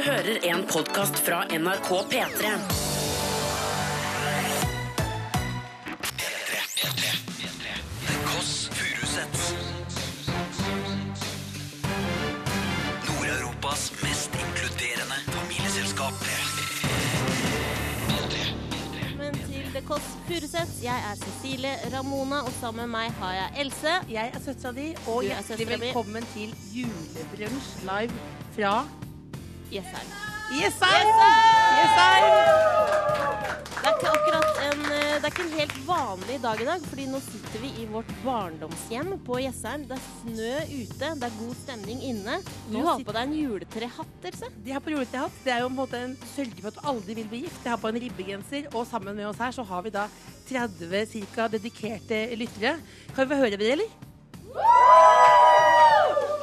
hører en podkast fra NRK P3. The Kåss Furuseths. Nord-Europas mest inkluderende familieselskap. Velkommen til The Kåss Furuseths. Jeg er Cecilie Ramona, og sammen med meg har jeg Else. Jeg er søstera di, og Du er hjertelig søstera mi. velkommen til julebrunsj live fra Jessheim. Jessheim! Det er ikke akkurat en eh, Det er ikke en helt vanlig dag i dag, fordi nå sitter vi i vårt barndomshjem på Jessheim. Det er snø ute, det er god stemning inne. Du Nå har på deg en juletrehatt, Else. De har på juletrehatt. Det er jo på en måte en sørge for at du aldri vil bli gift. Jeg har på en ribbegenser, og sammen med oss her så har vi da 30 ca. dedikerte lyttere. Kan vi få høre dere, eller?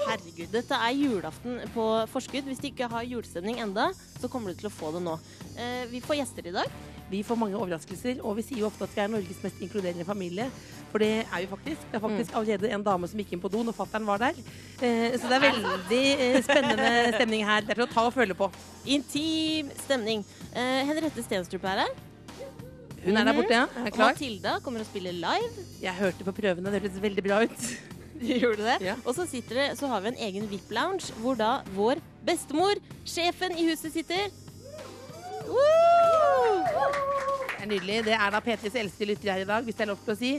Herregud, dette er julaften på forskudd. Hvis de ikke har julestemning enda, så kommer du til å få det nå. Eh, vi får gjester i dag. Vi får mange overraskelser, og vi sier jo ofte at vi er Norges mest inkluderende familie. For det er vi faktisk. Det er faktisk allerede en dame som gikk inn på do når fattern var der. Eh, så det er veldig eh, spennende stemning her. Det er til å ta og føle på. Intim stemning. Henriette Stenstrup er her. Hun er der borte, ja. Er klar? Matilda kommer og spiller live. Jeg hørte på prøvene, det høres veldig bra ut. Gjorde det? Ja. Og så, sitter det, så har vi en egen VIP-lounge, hvor da vår bestemor, sjefen i huset, sitter. Woo! Det er nydelig. Det er da P3s eldste lytter her i dag, hvis det er lov til å si,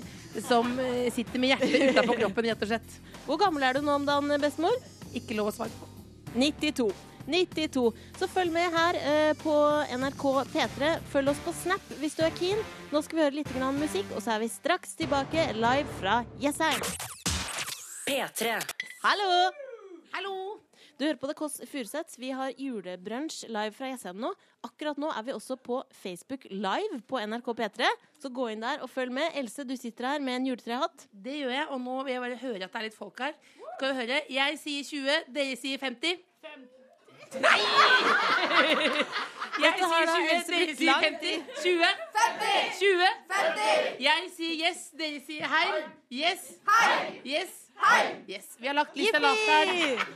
som eh, sitter med hjertet utapå kroppen, rett og slett. Hvor gammel er du nå om dagen, bestemor? Ikke lov å svare på. 92. 92. Så følg med her eh, på NRK P3. Følg oss på Snap hvis du er keen. Nå skal vi høre litt grann musikk, og så er vi straks tilbake live fra Jessheim. P3. Hallo! Hallo! Du hører på The Kåss Furuseth. Vi har julebrunsj live fra Jessheim nå. Akkurat nå er vi også på Facebook live på NRK P3, så gå inn der og følg med. Else, du sitter her med en juletrehatt. Det gjør jeg, og nå vil jeg bare høre at det er litt folk her. Skal vi høre? Jeg sier 20, dere sier 50. 50. Nei! Jeg sier 20, dere sier sier lang 50. 20. 50. Jeg sier yes, dere sier hei. Yes. Hei. Yes. Yes. Vi har lagt lista lavt der.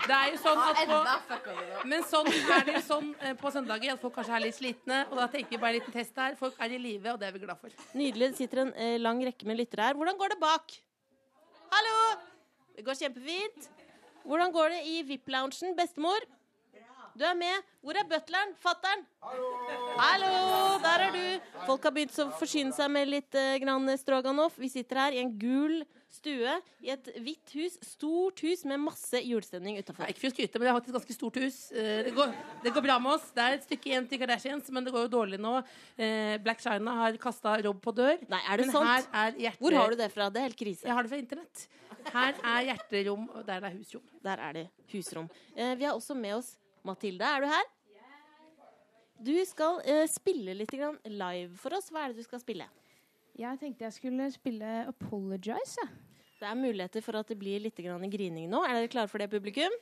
Det er jo sånn at på, men sånn er det jo sånn eh, på søndager at folk kanskje er litt slitne. Og da tenker vi bare en liten test her. Folk er i live, og det er vi glad for. Nydelig. Det sitter en eh, lang rekke med lyttere her. Hvordan går det bak? Hallo! Det går kjempefint. Hvordan går det i VIP-loungen, bestemor? Du er med. Hvor er butleren? Fattern? Hallo! Der er du. Folk har begynt å forsyne seg med litt eh, grann stroganoff. Vi sitter her i en gul stue i et hvitt hus. Stort hus med masse julestemning utafor. ikke for å skryte, men det er faktisk et ganske stort hus. Eh, Det går, det går bra med oss. Det er et stykke igjen til Kardashians, men det går jo dårlig nå. Eh, Black China har kasta Rob på dør. Nei, er det men sant? her er hjerte... Hvor har du det fra? Det er helt krise. Jeg har det fra internett. Her er hjerterom, og der er husrom. Der er det husrom. Eh, vi har også med oss Mathilde. Er du her? Du skal uh, spille litt grann live for oss. Hva er det du skal spille? Jeg tenkte jeg skulle spille Apologize. Ja. Det er muligheter for at det blir litt grann grining nå. Er dere klare for det, publikum?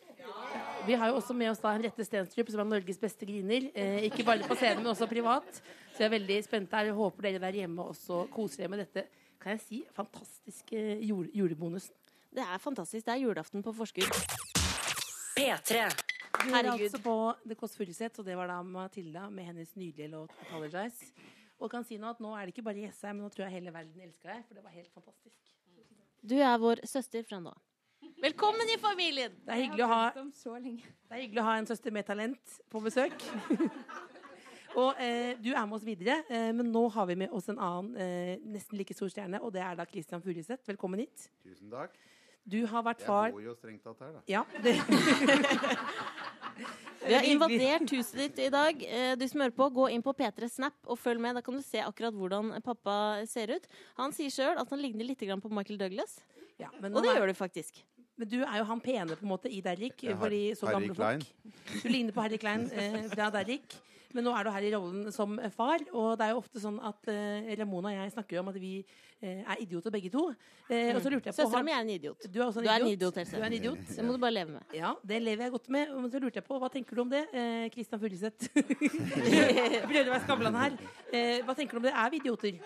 Vi har jo også med oss da Henriette Stenstrup, som er Norges beste griner. Eh, ikke bare på scenen, men også privat. Så jeg er veldig spent her. Jeg håper dere der hjemme også koser dere med dette kan jeg si, fantastiske jule, julebonusen. Det er fantastisk. Det er julaften på forskudd. P3. Du hører Herregud. altså på The Kåss Furuseth, og det var da Matilda med hennes nydelige låt 'Apologize'. Og kan si nå at nå er det ikke bare Jessheim, men nå tror jeg hele verden elsker deg, for det var helt fantastisk. Du er vår søster fra nå. Velkommen i familien! Det er hyggelig å ha, det er hyggelig å ha en søster med talent på besøk. og eh, du er med oss videre, eh, men nå har vi med oss en annen eh, nesten like stor stjerne, og det er da Christian Furuseth. Velkommen hit. Tusen takk. Du har vært Jeg far bor jo strengt tatt her, da. Ja, det, Vi har invadert huset ditt i dag. Eh, Du som hører på, gå inn på P3 Snap og følg med. Da kan du se akkurat hvordan pappa ser ut. Han sier sjøl at han ligner litt på Michael Douglas. ja, men, Og det er, gjør du faktisk. men du er jo han pene på en måte i Derrik, Har- fordi så gamle folk. Du ligner på Harry Klein eh, fra Derrik. Men nå er du her i rollen som eh, far, og det er jo ofte sånn at eh, Ramona og jeg snakker jo om at vi eh, er idioter begge to. Eh, og så lurte jeg på Søstera mi er en idiot. Du er også en Du er en idiot. idiot, Else. Du er en idiot. Det må du bare leve med. Ja, det lever jeg godt med. Men så lurte jeg på, hva tenker du om det, eh, Christian Furuseth? Prøvde å være Skavlan her. Eh, hva tenker du om det? Er vi idioter?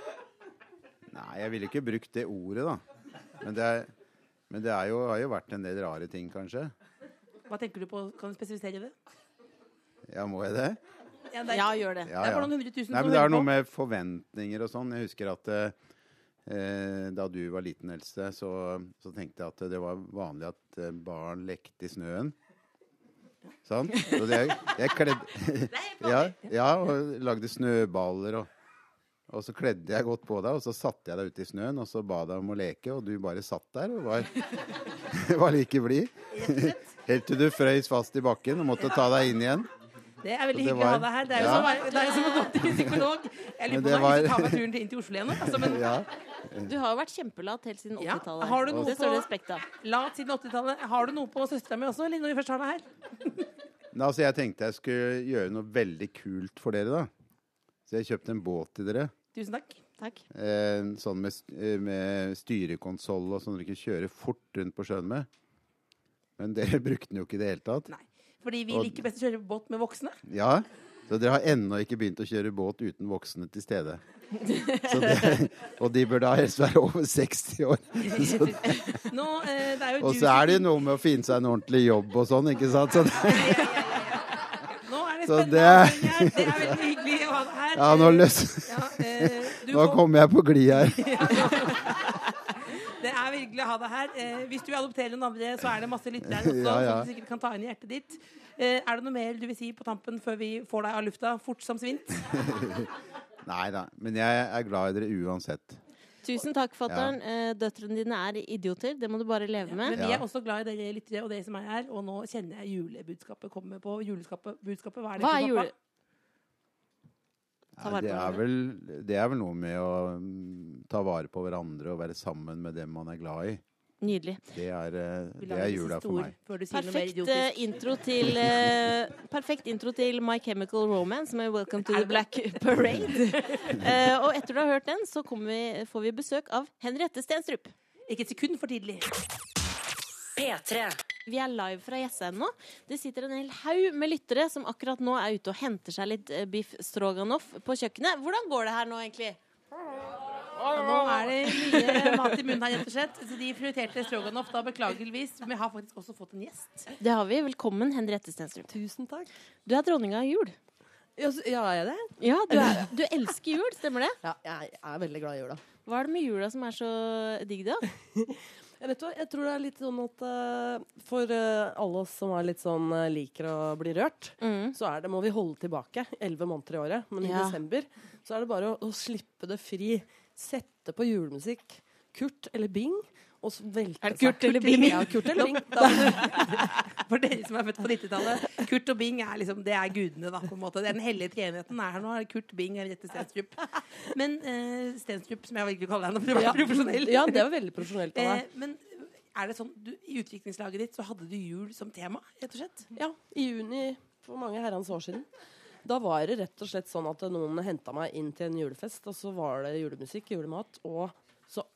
Nei, jeg ville ikke brukt det ordet, da. Men det, er, men det er jo, har jo vært en del rare ting, kanskje. Hva tenker du på? Kan du spesifisere det? Ja, må jeg det? Ja, det er, Ja, gjør det. Ja, det er ja. for noen hundre tusen Nei, men det er noe med forventninger og sånn. Jeg husker at eh, da du var liten, Else, så, så tenkte jeg at det var vanlig at eh, barn lekte i snøen. Sånn? Så det, jeg kledde ja, ja, og lagde snøballer og og så kledde jeg godt på deg, og så satte jeg deg ute i snøen, og så ba deg om å leke, og du bare satt der og var, var like blid. Helt til du frøys fast i bakken og måtte ta deg inn igjen. Det er veldig det hyggelig å ha deg her. Det er jo Ja. som, å det er som å gå til psykolog. Jeg lurer på om jeg var- ta meg turen til inn til Oslo igjen. Altså, men Ja. Du har jo vært kjempelat helt siden 80-tallet. har du noe det står det på- respekt av. lat siden 80-tallet. Har du noe på søstera mi også, eller når vi først har deg her? Nei, altså, jeg tenkte jeg skulle gjøre noe veldig kult for dere, da. Så jeg kjøpte en båt til dere. Tusen takk. Takk. Eh, sånn med, eh, med styrekonsoll og sånn dere kan kjøre fort rundt på sjøen med. Men dere brukte den jo ikke i det hele tatt. Nei. Fordi vi Og- liker best å kjøre båt med voksne. Ja, så dere har ennå ikke begynt å kjøre båt uten voksne til stede. Så det, og de bør da helst være over 60 år. Så, Nå, eh, det er jo og så er det jo noe med å finne seg en ordentlig jobb og sånn, ikke sant? Så det, Nå er det Så spennende det-. Det er veldig hyggelig å ha deg her. ja, nå, løs, Ja, eh, nå kommer jeg på glid her. Det er å ha deg her. Eh, hvis du vil adopterer noen andre, så er det masse lyttere her også, Ja, ja. som du sikkert kan ta inn i hjertet ditt. Eh, er det noe mer du vil si på tampen før vi får deg av lufta fort som svint? Nei da, men jeg er glad i dere uansett. Tusen takk, fatter'n. Ja. Døtrene dine er idioter. Det må du bare leve Men med. vi er også glad i dere lyttere og dere som er her. Og nå kjenner jeg julebudskapet komme på juleskapet. Budskapet, hva er det? Hva er jule... Ta vare det, er vel, det er vel noe med å mm, ta vare på hverandre og være sammen med dem man er glad i. Nydelig. Det er, eh, det er jula for meg. Perfekt eh, intro til uh, Perfekt intro til My Chemical Romance med Welcome to the Black Parade. Uh, og etter du har hørt den, så vi, får vi besøk av Henriette Stenstrup. Ikke et sekund for tidlig. P3. Vi er live fra Jessheim nå. Det sitter en hel haug med lyttere som akkurat nå er ute og henter seg litt eh, biff stroganoff på kjøkkenet. Hvordan går det her nå, egentlig? Nå er det mye mat i munnen her, rett og slett. Så de prioriterte stroganoff da, beklageligvis. Men jeg har faktisk også fått en gjest. Det har vi. Velkommen, Henriette Stenstrup. Tusen takk. Du er dronninga av jul. Ja, så- ja, er jeg det? Ja, du, er, du elsker jul, stemmer det? Ja, jeg er veldig glad i jula. Hva er det med jula som er så digg, da? Jeg, vet hva, jeg tror det er litt sånn at uh, for uh, alle oss som er litt sånn uh, liker å bli rørt, Mm. så er det, må vi holde tilbake elleve måneder i året. Men i Ja. desember så er det bare å, å slippe det fri. Sette på julemusikk. Kurt eller Bing. Og så velte Er det seg- Kurt eller Bing? Ja, Kurt eller Bing. For dere som er født på 90-tallet. Kurt og Bing er liksom, det er gudene, da. på en måte. Den hellige treenigheten er her nå. Kurt Bing er Rette Stenstrup. Men uh, Stenstrup, som jeg velger å kalle henne, for var ja. profesjonell. ja, det var veldig profesjonelt av Eh, deg. men er det sånn, du, I utviklingslaget ditt så hadde du jul som tema, rett og slett? Ja, i juni for mange herrens år siden. Da var det rett og slett sånn at noen henta meg inn til en julefest, og så var det julemusikk, julemat, og så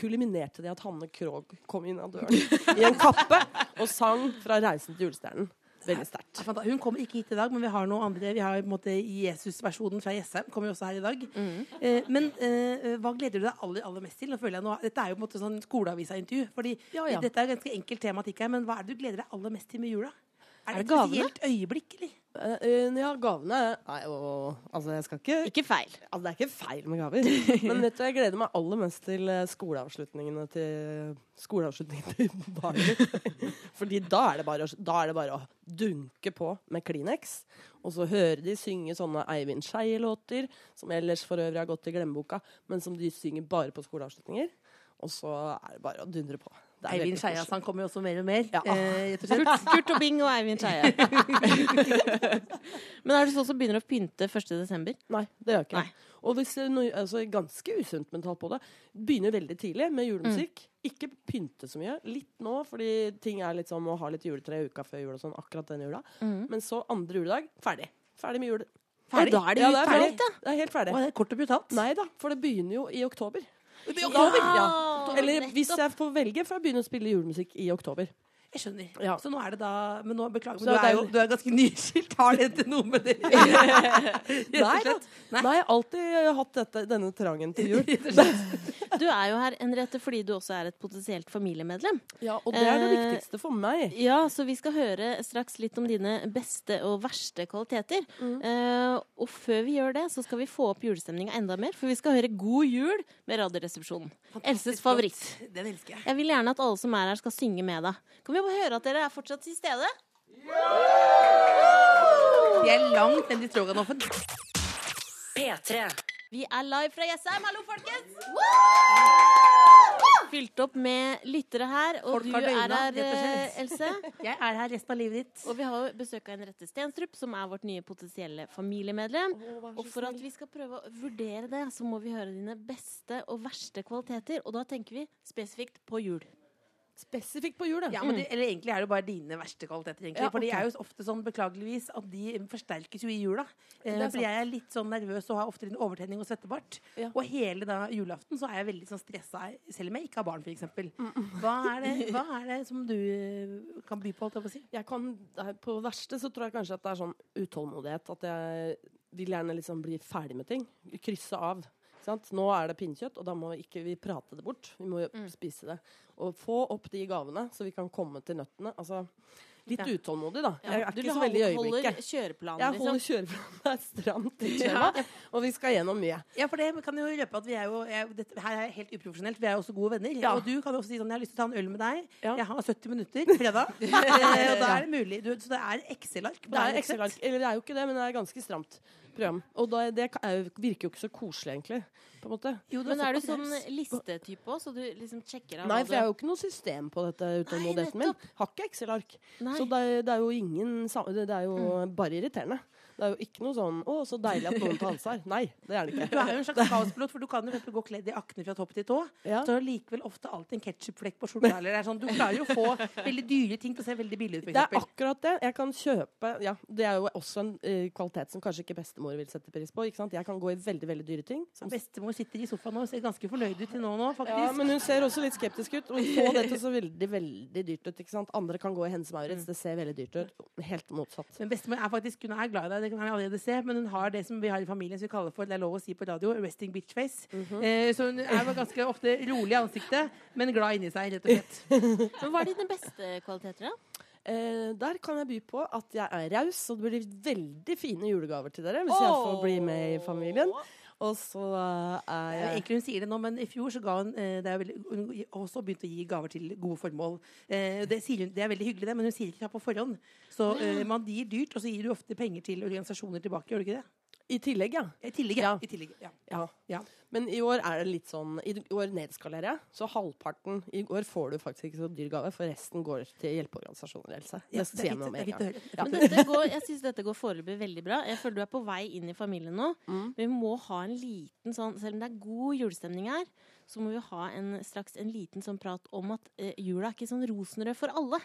kuliminerte det at Hanne Krogh kom inn av døren i en kappe og sang fra 'Reisen til julestjernen'. Veldig sterkt. Hun kommer ikke hit i dag, men vi har noe andre. Vi har på en måte Jesus-versjonen fra Jessheim. Kommer jo også her i dag. Eh, men eh, hva gleder du deg aller, aller mest til? Nå føler jeg nå, dette er jo på en måte sånn skoleavisa-intervju. Fordi Ja, ja. Dette er ganske enkel tematikk her, men hva er det du gleder deg aller mest til med jula? Er det, Er det et spesielt øyeblikk, eller? Eh, eh, ja, gavene Nei, å, Altså, jeg skal ikke Ikke feil. Altså, det er ikke feil med gaver. Men vet du, jeg gleder meg aller mest til eh, skoleavslutningene til Skoleavslutningen til barnet. Fordi da er, det bare, da er det bare å dunke på med Kleenex. Og så høre de synge sånne Eivind Skeie-låter, som ellers for øvrig har gått i glemmeboka, men som de synger bare på skoleavslutninger. Og så er det bare å dundre på. Eivind veldig han kommer jo også mer og mer. Ja. Eh. Kurt, Kurt og Bing og Eivind Skeie. Men er det sånn som begynner å pynte 1. desember? Nei, det gjør jeg ikke. Nei. Og hvis noe, altså, ganske usunt mentalt på det, begynner veldig tidlig med julemusikk. Ikke pynte så mye. Litt nå, fordi ting er litt sånn å ha litt juletre uka før jul og sånn, akkurat den jula. Men så andre juledag, ferdig. Ferdig med jul. Ferdig? Da er det Ja, det er ferdig, ferdig. Det er helt ferdig. Å, det er kort og brutalt. Nei da, for det begynner jo i oktober. I oktober. ja. Eller hvis jeg får velge, får jeg begynne å spille julemusikk i oktober. Jeg skjønner. Ja. Så nå er det da Men nå, beklager, men du er jo du er ganske nyskilt. Har dette noe med det Nei da. Nei. Nei, jeg har alltid hatt dette, denne trangen til jul. Du Du er jo her, Henriette, fordi du også er et potensielt familiemedlem. Ja, og det er det Eh, viktigste for meg. Ja, så vi skal høre straks litt om dine beste og verste kvaliteter. Mm. Eh, og før vi gjør det, så skal vi få opp julestemninga enda mer, for vi skal høre God jul med Radioresepsjonen. Elses favoritt. Den elsker jeg. Jeg vil gjerne at alle som er her, skal synge med deg. Kan vi bare høre at dere er fortsatt til stede? De er langt nedi stroganoffen. P3. Vi er live fra Jessheim. Hallo, folkens! Fylt opp med lyttere her, og Folk du døgnet, er her, eh, Else. Jeg er her resten av livet ditt. Og vi har besøk av Henriette Stenstrup, som er vårt nye potensielle familiemedlem. Og for at vi skal prøve å vurdere det, så må vi høre dine beste og verste kvaliteter. Og da tenker vi spesifikt på jul. Spesifikt på jul, Ja, men det, eller egentlig er det bare dine verste kvaliteter. egentlig Ja, For de ok. er jo ofte sånn, beklageligvis, at de forsterkes jo i jula. Eh, blir er jeg er litt sånn nervøs og har ofte litt overtenning og svettebart. Ja. Og hele da julaften så er jeg veldig sånn stressa, selv om jeg ikke har barn, f.eks. Hva, er det- hva er det som du eh, kan by på, holdt jeg på å si? Jeg kan, det er- på verste så tror jeg kanskje at det er sånn utålmodighet. At jeg vil gjerne liksom bli ferdig med ting. Krysse av. Sant? Nå er det pinnekjøtt, og da må vi ikke vi prate det bort. Vi må jo spise det. Og få opp de gavene, så vi kan komme til nøttene. Altså, litt Ja. utålmodig, da. Jeg er du ikke så veldig i holder øyeblikket. kjøreplanen, Jeg liksom. holder kjøreplanen. Det er stramt tidsskjema, og vi skal gjennom mye. Ja, for det kan jo røpe at vi er jo jeg, dette, Her er helt uprofesjonelt. Vi er jo også gode venner. Ja. Og du kan jo også si sånn Jeg har lyst til å ta en øl med deg. Ja. Jeg har 70 minutter fredag. Eh, og da er det mulig. Du, så det er Excel-ark. Det er. Excel-ark. Eller det er jo ikke det, men det er ganske stramt program. Og da, det er virker jo ikke så koselig, egentlig. På en måte. Jo, Men er du sånn listetype òg, så du liksom sjekker av Nei, for jeg har jo ikke noe system på dette utålmodigheten min. Har ikke Excel-ark. Så det er, det er jo ingen Det er jo bare irriterende. Det er jo ikke noe sånn 'Å, så deilig at noen tar ansvar'. Nei, det er det ikke. Du er jo en slags kaospilot, for du kan jo gå kledd i akne fra topp til tå. Ja. Så er du likevel ofte alltid en ketsjupflekk på skjorta. Eller det er sånn, du klarer jo å få veldig dyre ting til å se veldig billig ut, f.eks. Det er akkurat det. Jeg kan kjøpe Ja, det er jo også en uh, kvalitet som kanskje ikke bestemor vil sette pris på. Ikke sant? Jeg kan gå i veldig, veldig dyre ting. Som Bestemor sitter i sofaen og ser ganske fornøyd ut til nå, nå faktisk. Ja, men hun ser også litt skeptisk ut. Og få dette så veldig veldig dyrt ut. ikke sant? Andre kan gå i Hennes Maurits. Det ser veldig dyrt ut. Helt motsatt. Men bestemor er faktisk, hun er glad i deg, det kan jeg allerede se, men hun har det som vi har i familien som vi kaller for, det er lov å si på radio, resting bitch face. Mhm. eh, så hun er ganske ofte rolig i ansiktet, men glad inni seg, rett og slett. Men hva er dine beste kvaliteter, da? Eh, der kan jeg by på at jeg er raus, og det blir veldig fine julegaver til dere hvis jeg får bli med i familien. Og så er jeg Egentlig hun sier det nå, men i fjor så ga hun eh, det er veldig, Hun også begynte å gi gaver til gode formål. Eh, det, hun, det er veldig hyggelig, det, men hun sier ikke det på forhånd. Så eh, man gir dyrt, og så gir du ofte penger til organisasjoner tilbake. Gjør du ikke det? I tillegg, ja. I tillegg, ja. Ja. I tillegg, ja. ja. Ja. Men i år er det litt sånn I år nedskalerer jeg. Så halvparten I år får du faktisk ikke så dyr gave, for resten går til hjelpeorganisasjoner. Else. Ja, Det nå med det er en fint gang. Ja. Men dette går, jeg syns dette går foreløpig veldig bra. Jeg føler du er på vei inn i familien nå. Mm. Vi må ha en liten sånn Selv om det er god julestemning her, så må vi ha en, straks en liten sånn prat om at eh, jula er ikke sånn rosenrød for alle.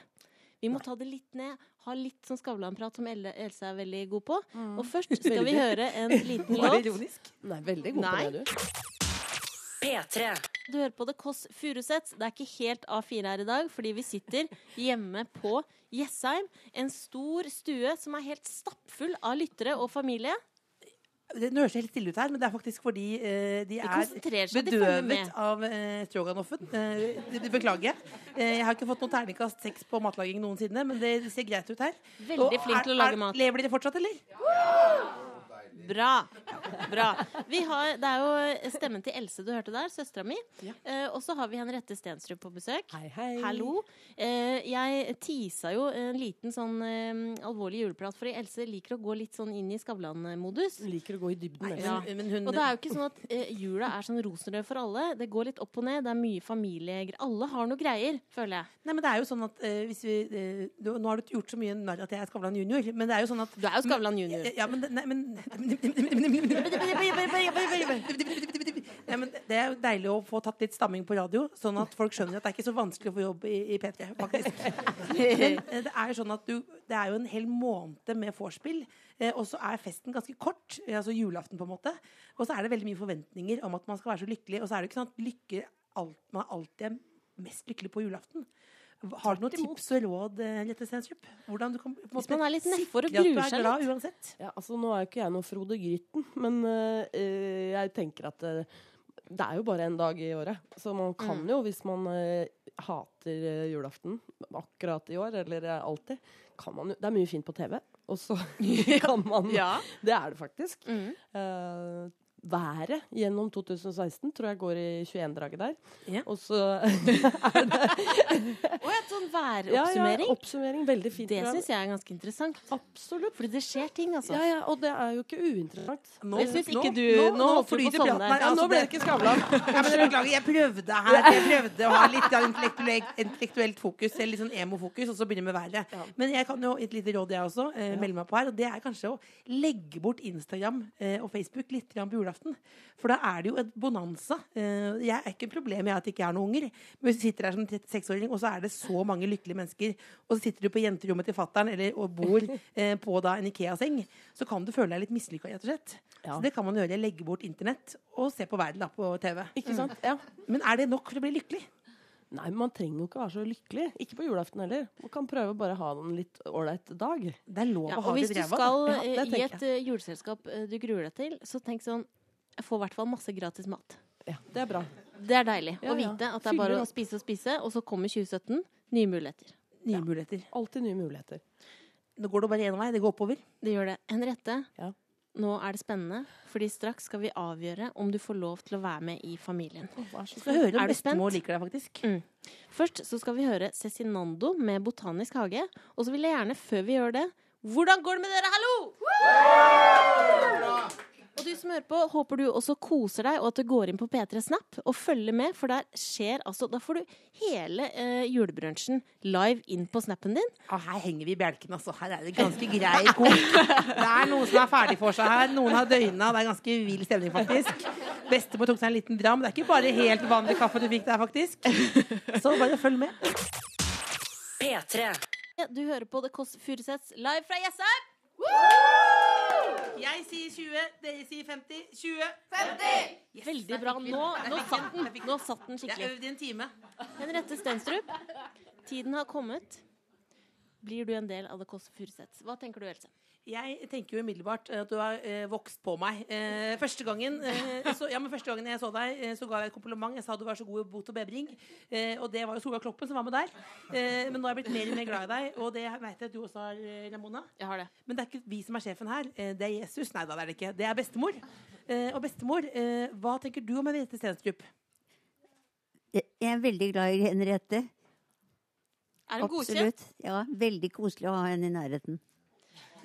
Vi må ta det litt ned. Ha litt sånn Skavlan-prat som Elle, Else er veldig god på. Mm. Og først skal vi høre en liten Var det låt. ironisk? Nei, veldig god Nei. på det, du. P3. Du hører på The Kåss Furuseth. Det er ikke helt A4 her i dag, fordi vi sitter hjemme på Jessheim. En stor stue som er helt stappfull av lyttere og familie. Det høres helt stille ut her, men det er faktisk fordi eh, de De er bedøvet av eh, stroganoffen. Eh, det- beklager jeg. Eh, jeg har ikke fått noe terningkast seks på matlaging noensinne, men det ser greit ut her. Veldig flink til å lage mat. Lever dere fortsatt, eller? Bra. Bra. Vi har, det er jo stemmen til Else du hørte der, søstera mi. Ja. Eh, og så har vi Henriette Stenstrup på besøk. Hei, hei. Hallo. Eh, jeg tisa jo en liten sånn eh, alvorlig juleprat, fordi Else liker å gå litt sånn inn i Skavlan-modus. Hun liker å gå i dybden. Nei, Ja. Men, men hun, Og det er jo ikke sånn at eh, jula er sånn rosenrød for alle. Det går litt opp og ned. Det er mye familiegreier. Alle har noe greier, føler jeg. Nei, men det er jo sånn at eh, hvis vi eh, du, Nå har du gjort så mye narr at jeg er Skavlan junior, men det er jo sånn at Du er jo Skavlan junior. Ja, men, nei, men Nei, men Det er jo deilig å få tatt litt stamming på radio, sånn at folk skjønner at det er ikke så vanskelig å få jobb i, i P3. faktisk. Men eh, det er jo sånn at du, det er jo en hel måned med vorspiel, eh, og så er festen ganske kort, altså julaften på en måte. Og så er det veldig mye forventninger om at man skal være så lykkelig, og så er det ikke sånn at lykke, alt, man alltid er mest lykkelig på julaften. Har du noen tips og råd, Lette Stensrup? Hvordan du kan Hvis man er litt nedfor og gruer er seg glad litt. uansett? Ja, altså Nå er jo ikke jeg noen Frode Grytten, men uh, jeg tenker at uh, det er jo bare en dag i året. Så man kan Mm. jo, hvis man uh, hater eh, julaften akkurat i år, eller eh, alltid, kan man jo Det er mye fint på TV, og så kan man Ja. Det er det faktisk. Mm. Været gjennom 2016 tror jeg går i 21-draget der. Ja. Og så er det Og et sånn Ja, ja, oppsummering. Veldig fint. Det syns jeg er ganske interessant. Absolutt. Fordi det skjer ting, altså. Ja, ja, og det er jo ikke uinteressant. Nå- jeg syns ikke du. nå- Nå nå flyter platen her. Ja, nå ble det ikke Skavlan. Ja, beklager, jeg prøvde her Jeg prøvde å ha litt intellektuelt, intellektuelt fokus, eller litt sånn emo-fokus, og så begynne med været. Ja. Men jeg kan jo et lite råd, jeg også, eh, melde meg på her. Og det er kanskje å legge bort Instagram eh, og Facebook litt på julaften. For da er det jo et bonanza. Eh, jeg er ikke problemet jeg at jeg ikke har noen unger. Men hvis du sitter her som 36-åring, og så er det så mange lykkelige mennesker, og så sitter du på jenterommet til fattern og bor eh, på da en Ikea-seng, så kan du føle deg litt mislykka, rett og slett. Ja. Så det kan man gjøre. Legge bort internett og se på verden da på TV. Ikke sant? Ja. Men er det nok for å bli lykkelig? Nei, men man trenger jo ikke være så lykkelig. Ikke på julaften heller. Man kan prøve å bare ha en litt ålreit dag. Det er lov Ja, å ha det drevet. Og hvis du skal Ja, eh, i et juleselskap du gruer deg til, så tenk sånn Jeg får i hvert fall masse gratis mat. Ja, det er bra. Det er deilig Ja, å ja. vite at det er bare Fyller å opp. spise og spise, og så kommer 2017. Nye muligheter. Nye muligheter. Alltid nye muligheter. Nå går det bare én vei. Det går oppover. Det gjør det. Henriette, Ja. nå er det spennende, fordi straks skal vi avgjøre om du får lov til å være med i familien. Skal høre om Er du spent? bestemor liker deg, faktisk. Først så skal vi høre Cezinando med Botanisk hage. Og så vil jeg gjerne, før vi gjør det Hvordan går det med dere, hallo?! Og du som hører på, håper du også koser deg, og at du går inn på P3 Snap og følger med, for der skjer altså Da får du hele eh, julebrunsjen live inn på snappen din. Ja, her henger vi i bjelken, altså. Her er det ganske grei kok. Det er noen som er ferdig for seg her. Noen har døgna. Det er ganske vill stemning, faktisk. Bestemor tok seg en liten dram. Det er ikke bare helt vanlig kaffe du fikk der, faktisk. Så bare følg med. P3. Du hører på The Kåss Furuseths live fra Jessheim. Jeg sier 20, dere sier 50. 20. 50 Veldig bra. Nå, nå satt den. Nå satt den Jeg skikkelig. øvde i en time. Henriette Stenstrup, tiden har kommet. Blir du en del av The Kåss Furuseths? Hva tenker du, Else? Jeg tenker jo umiddelbart at du har eh, vokst på meg. Eh, første, gangen, eh, så, ja, men første gangen jeg så deg, eh, så ga jeg et kompliment. Jeg sa du var så god i bot og bebring. Eh, og det var jo Solveig Kloppen som var med der. Eh, men nå har jeg blitt mer og mer glad i deg, og det vet jeg at du også har, eh, Ramona. Jeg har det. Men det er ikke vi som er sjefen her. Eh, det er Jesus. Nei da, det er det ikke. Det er bestemor. Eh, og bestemor, eh, hva tenker du om Henriette Stenstrup? Jeg er veldig glad i Henriette. Er hun godkjent? Absolutt. Ja, veldig koselig å ha henne i nærheten.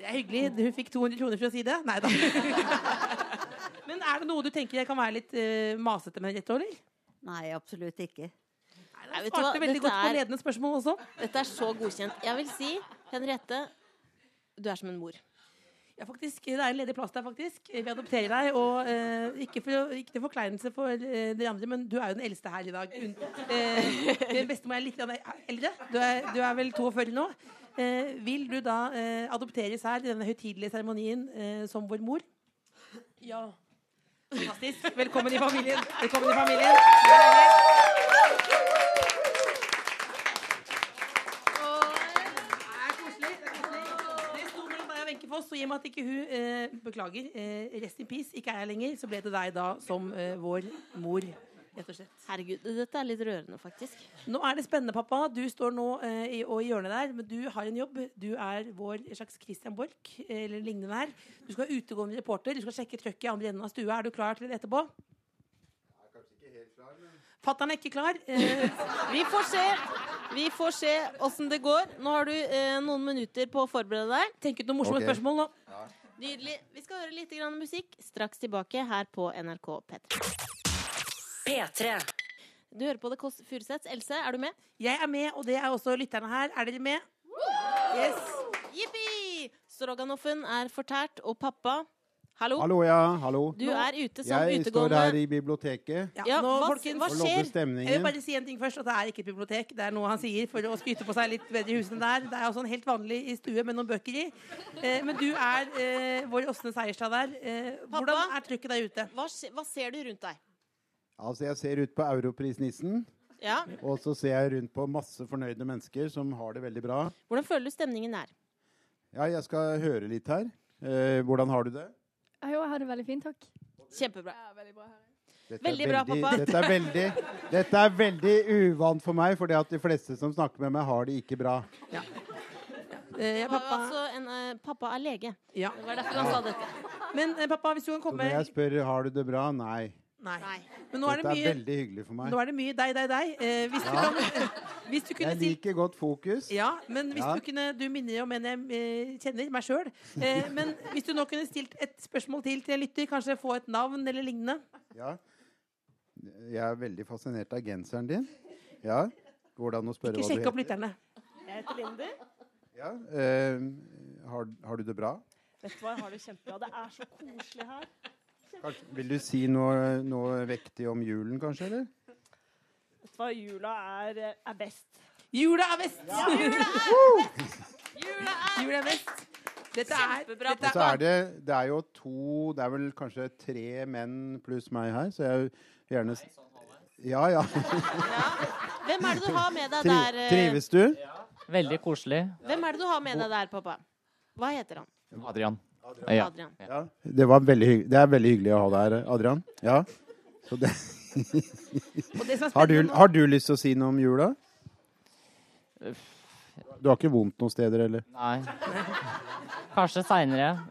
Det er hyggelig. Hun fikk 200 kroner for å si det. Nei da. Men er det noe du tenker jeg kan være litt uh, masete med dette, eller? Nei, absolutt ikke. Nei, det du svarte veldig godt på ledende spørsmål også. Dette er så godkjent. Jeg vil si, Henriette, du er som en mor. Ja, faktisk, Det er en ledig plass der, faktisk. Vi adopterer deg. Og eh, ikke, for, ikke til forkleinelse for eh, dere andre, men du er jo den eldste her i dag. Un eh, Bestemor er litt eldre. Du er, du er vel 42 nå. Eh, vil du da eh, adopteres her i denne høytidelige seremonien eh, som vår mor? Ja. Fantastisk. Velkommen i familien. Velkommen i familien. Er eh, er er og i og med at ikke hun eh, beklager, eh, rest in peace, ikke er her lenger, så ble det deg da som eh, vår mor, rett og slett. Herregud, dette er litt rørende, faktisk. Nå er det spennende, pappa. Du står nå eh, i, og i hjørnet der, men du har en jobb. Du er vår slags Christian Borch, eh, eller lignende her. Du skal være utegående reporter. Du skal sjekke trøkket i andre enden av stua. Er du klar til det etterpå? Fatter'n er ikke klar. Eh, Vi får se. Vi får se åssen det går. Nå har du eh, noen minutter på å forberede deg. tenk ut noen morsomme okay. spørsmål nå. Nydelig. Vi skal høre litt grann musikk straks tilbake her på NRK P3. P3. Du hører på The Kåss Furuseths. Else, er du med? Jeg er med, og det er også lytterne her. Er dere med? Yes. Jippi! Stroganoffen er fortært, og pappa Hallo? Hallo, ja. Hallo. Du er ute som Jeg står her i biblioteket Ja, Ja, nå, hva, folkens, hva skjer? Jeg vil bare si en ting først, at det er ikke et bibliotek. Det er noe han sier for å skryte på seg litt bedre i husene der. Det er altså en helt vanlig i stue med noen bøker i. Eh, men du er eh, vår Åsne Seierstad der. Eh, hvordan er trykket der ute? Hva, hva ser du rundt deg? Altså, jeg ser ut på Europrisnissen, Ja, og så ser jeg rundt på masse fornøyde mennesker som har det veldig bra. Hvordan føler du stemningen er? Ja, jeg skal høre litt her. Eh, hvordan har du det? Jo, jeg har det veldig fint, takk. Kjempebra. Ja, veldig bra her. Dette Veldig er bra, pappa. Dette er, veldig, dette er veldig uvant for meg, fordi at de fleste som snakker med meg, har det ikke bra. Eh, Pappa, pappa, altså en, eh, pappa er lege. ja. Det var derfor han sa dette. Men eh, pappa, hvis du kan komme Så når jeg spør har du det bra, nei. Nei. Nei. Men nå er det Dette er veldig hyggelig for meg. nå er det mye deg, deg, deg. Eh, hvis, du kan, hvis du kunne Jeg stilt liker godt fokus. Ja, men hvis Ja. du kunne Du minner om en jeg eh, kjenner, meg sjøl. Eh, men hvis du nå kunne stilt et spørsmål til til en lytter, kanskje få et navn eller lignende Ja. Jeg er veldig fascinert av genseren din. Ja. Går det an å spørre Ikke hva du sjekk opp heter? lytterne. Jeg heter Lindy. Ja. eh, har, har du det bra? Vet du hva, jeg har det kjempebra. Det er så koselig her. Kanskje, vil du si noe, noe vektig om julen, kanskje? eller? Vet du hva, jula er, er best. Jula er best! Jula er best. Dette er, Kjempebra. dette er det, det er jo to Det er vel kanskje tre menn pluss meg her, så jeg vil gjerne s- Ja, ja. Hvem er det du har med deg der? eh, trives du? Veldig koselig. Hvem er det du har med deg der, pappa? Hva heter han? Adrian. Ja. Adrian. Ja. Det, var veldig det er veldig hyggelig å ha deg her, Adrian. Ja. Så det, har, du, har du lyst til å si noe om jula? Du har ikke vondt noen steder, eller? Nei. Kanskje seinere.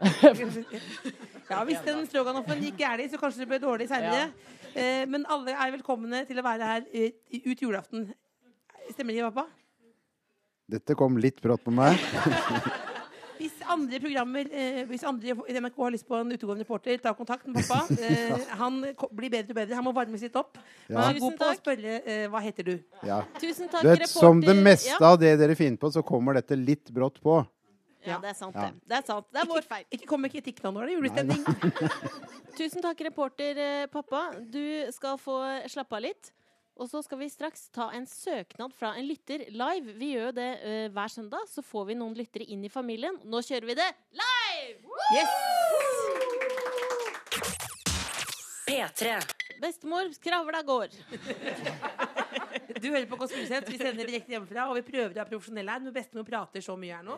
Ja, Hvis den stroganoffen gikk gærent, så kanskje det ble dårlig seinere. Ja. men alle er velkomne til å være her eh, ut julaften. Stemmer det, pappa? Dette kom litt brått på meg. Andre programmer, eh, hvis andre i NRK har lyst på en utegående reporter, ta kontakt med pappa. Eh, han blir bedre og bedre. Han må varmes litt opp. Men Ja. han er god på å takk. spørre eh, hva heter du. Ja. Tusen takk, Du vet, som det meste Ja. av det dere finner på, så kommer dette litt brått på. Ja, det er sant, Ja. det. Det er sant. Det er vår feil. Ikke kom med kritikk nå, nå er det julestemning. Tusen takk, reporter eh, pappa. Du skal få slappe av litt. Og så skal vi straks ta en søknad fra en lytter live. Vi gjør det uh, hver søndag. Så får vi noen lyttere inn i familien. Nå kjører vi det live! Yes! P3. Bestemor, skravla går. Du hører på Kåss Furuseth. Vi sender direkte hjemmefra, og vi prøver å være profesjonelle her. Men bestemor prater så mye her nå.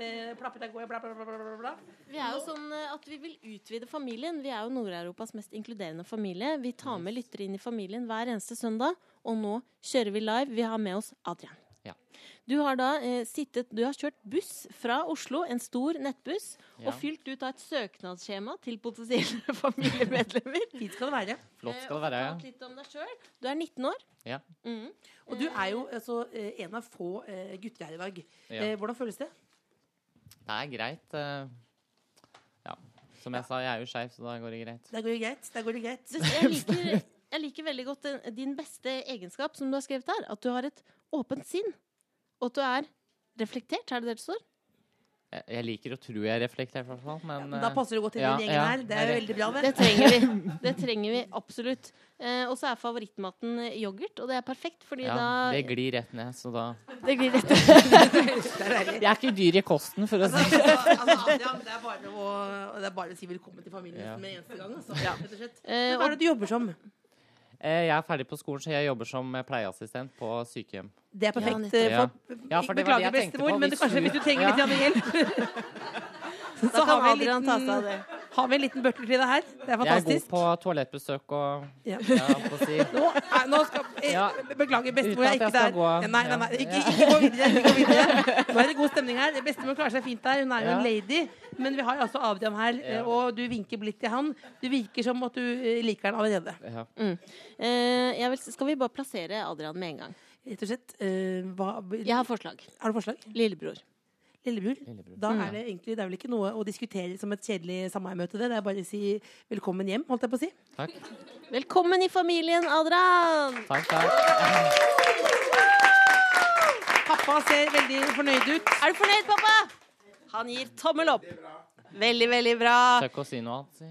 Eh, plapper deg går bla, bla, bla, bla. Vi er jo sånn eh, at vi vil utvide familien. Vi er jo Nord-Europas mest inkluderende familie. Vi tar med lyttere inn i familien hver eneste søndag. Og nå kjører vi live. Vi har med oss Adrian. Du har da eh, sittet Du har kjørt buss fra Oslo, en stor nettbuss, Ja. og fylt ut av et søknadsskjema til potensielle familiemedlemmer. Fint skal det være. Flott Eh, skal det være. ja. fortalt litt om deg selv. Du er 19 år. Ja. Mm. Og du er jo altså, eh, en av få eh, gutter her i dag. Ja. Eh, hvordan føles det? Det er greit. eh, Ja. Som jeg sa, jeg er jo skeiv, så da går det greit. Da går det greit. Da går det greit. Du, jeg, liker, jeg liker veldig godt eh, din beste egenskap, som du har skrevet her. At du har et åpent sinn. Og at du er reflektert. Er det det det står? Jeg, jeg liker å tro jeg er reflektert, i hvert fall. Men Men da passer du godt inn i ja, den gjengen ja, her. Det er jo er veldig bra, det. Det trenger vi. Det trenger vi absolutt. Eh, og så er favorittmaten yoghurt, og det er perfekt, fordi ja, da det glir rett ned, så da det glir rett Jeg er ikke dyr i kosten, for å si det Altså, Adrian, det er bare å, det er bare å si velkommen til familien Ja. med eneste gang. Altså, rett og slett. Eh, Men Hva er det du jobber som? Eh, Jeg er ferdig på skolen, så jeg jobber som eh, pleieassistent på sykehjem. Det er perfekt. Ja. For, Ja, for beklager, bestemor, men hvis kanskje hvis du trenger Ja. litt hjelp så har vi, en Adrian ta seg av liten. Har vi en liten butler til deg her. Det er Jeg er god på toalettbesøk og Ja. ja, på si. Nå, nei, nå skal, jeg, Ja. Beklager, bestemor er ikke jeg der. gå. Nei, nei, nei, ikke, ikke gå videre. Ikke gå videre. Nå er det god stemning her. Bestemor klarer seg fint der. Hun er jo Ja. en lady. Men vi har altså Adrian her, eh, Ja. og du vinker blidt til han. Du virker som at du eh, liker han allerede. Ja. Eh, jeg vil, skal vi bare plassere Adrian med en gang? Rett og slett. eh, hva, Jeg har forslag. Har du forslag? Lillebror. Lillebror? Lillebror. Da er det egentlig Det er vel ikke noe å diskutere som et kjedelig samværmøte, det. Det er bare å si velkommen hjem, holdt jeg på å si. Takk. Velkommen i familien, Adrian! Takk, takk. Pappa ser veldig fornøyd ut. Er du fornøyd, pappa? Han gir tommel opp. Veldig, veldig bra. Søk å si noe annet. Si.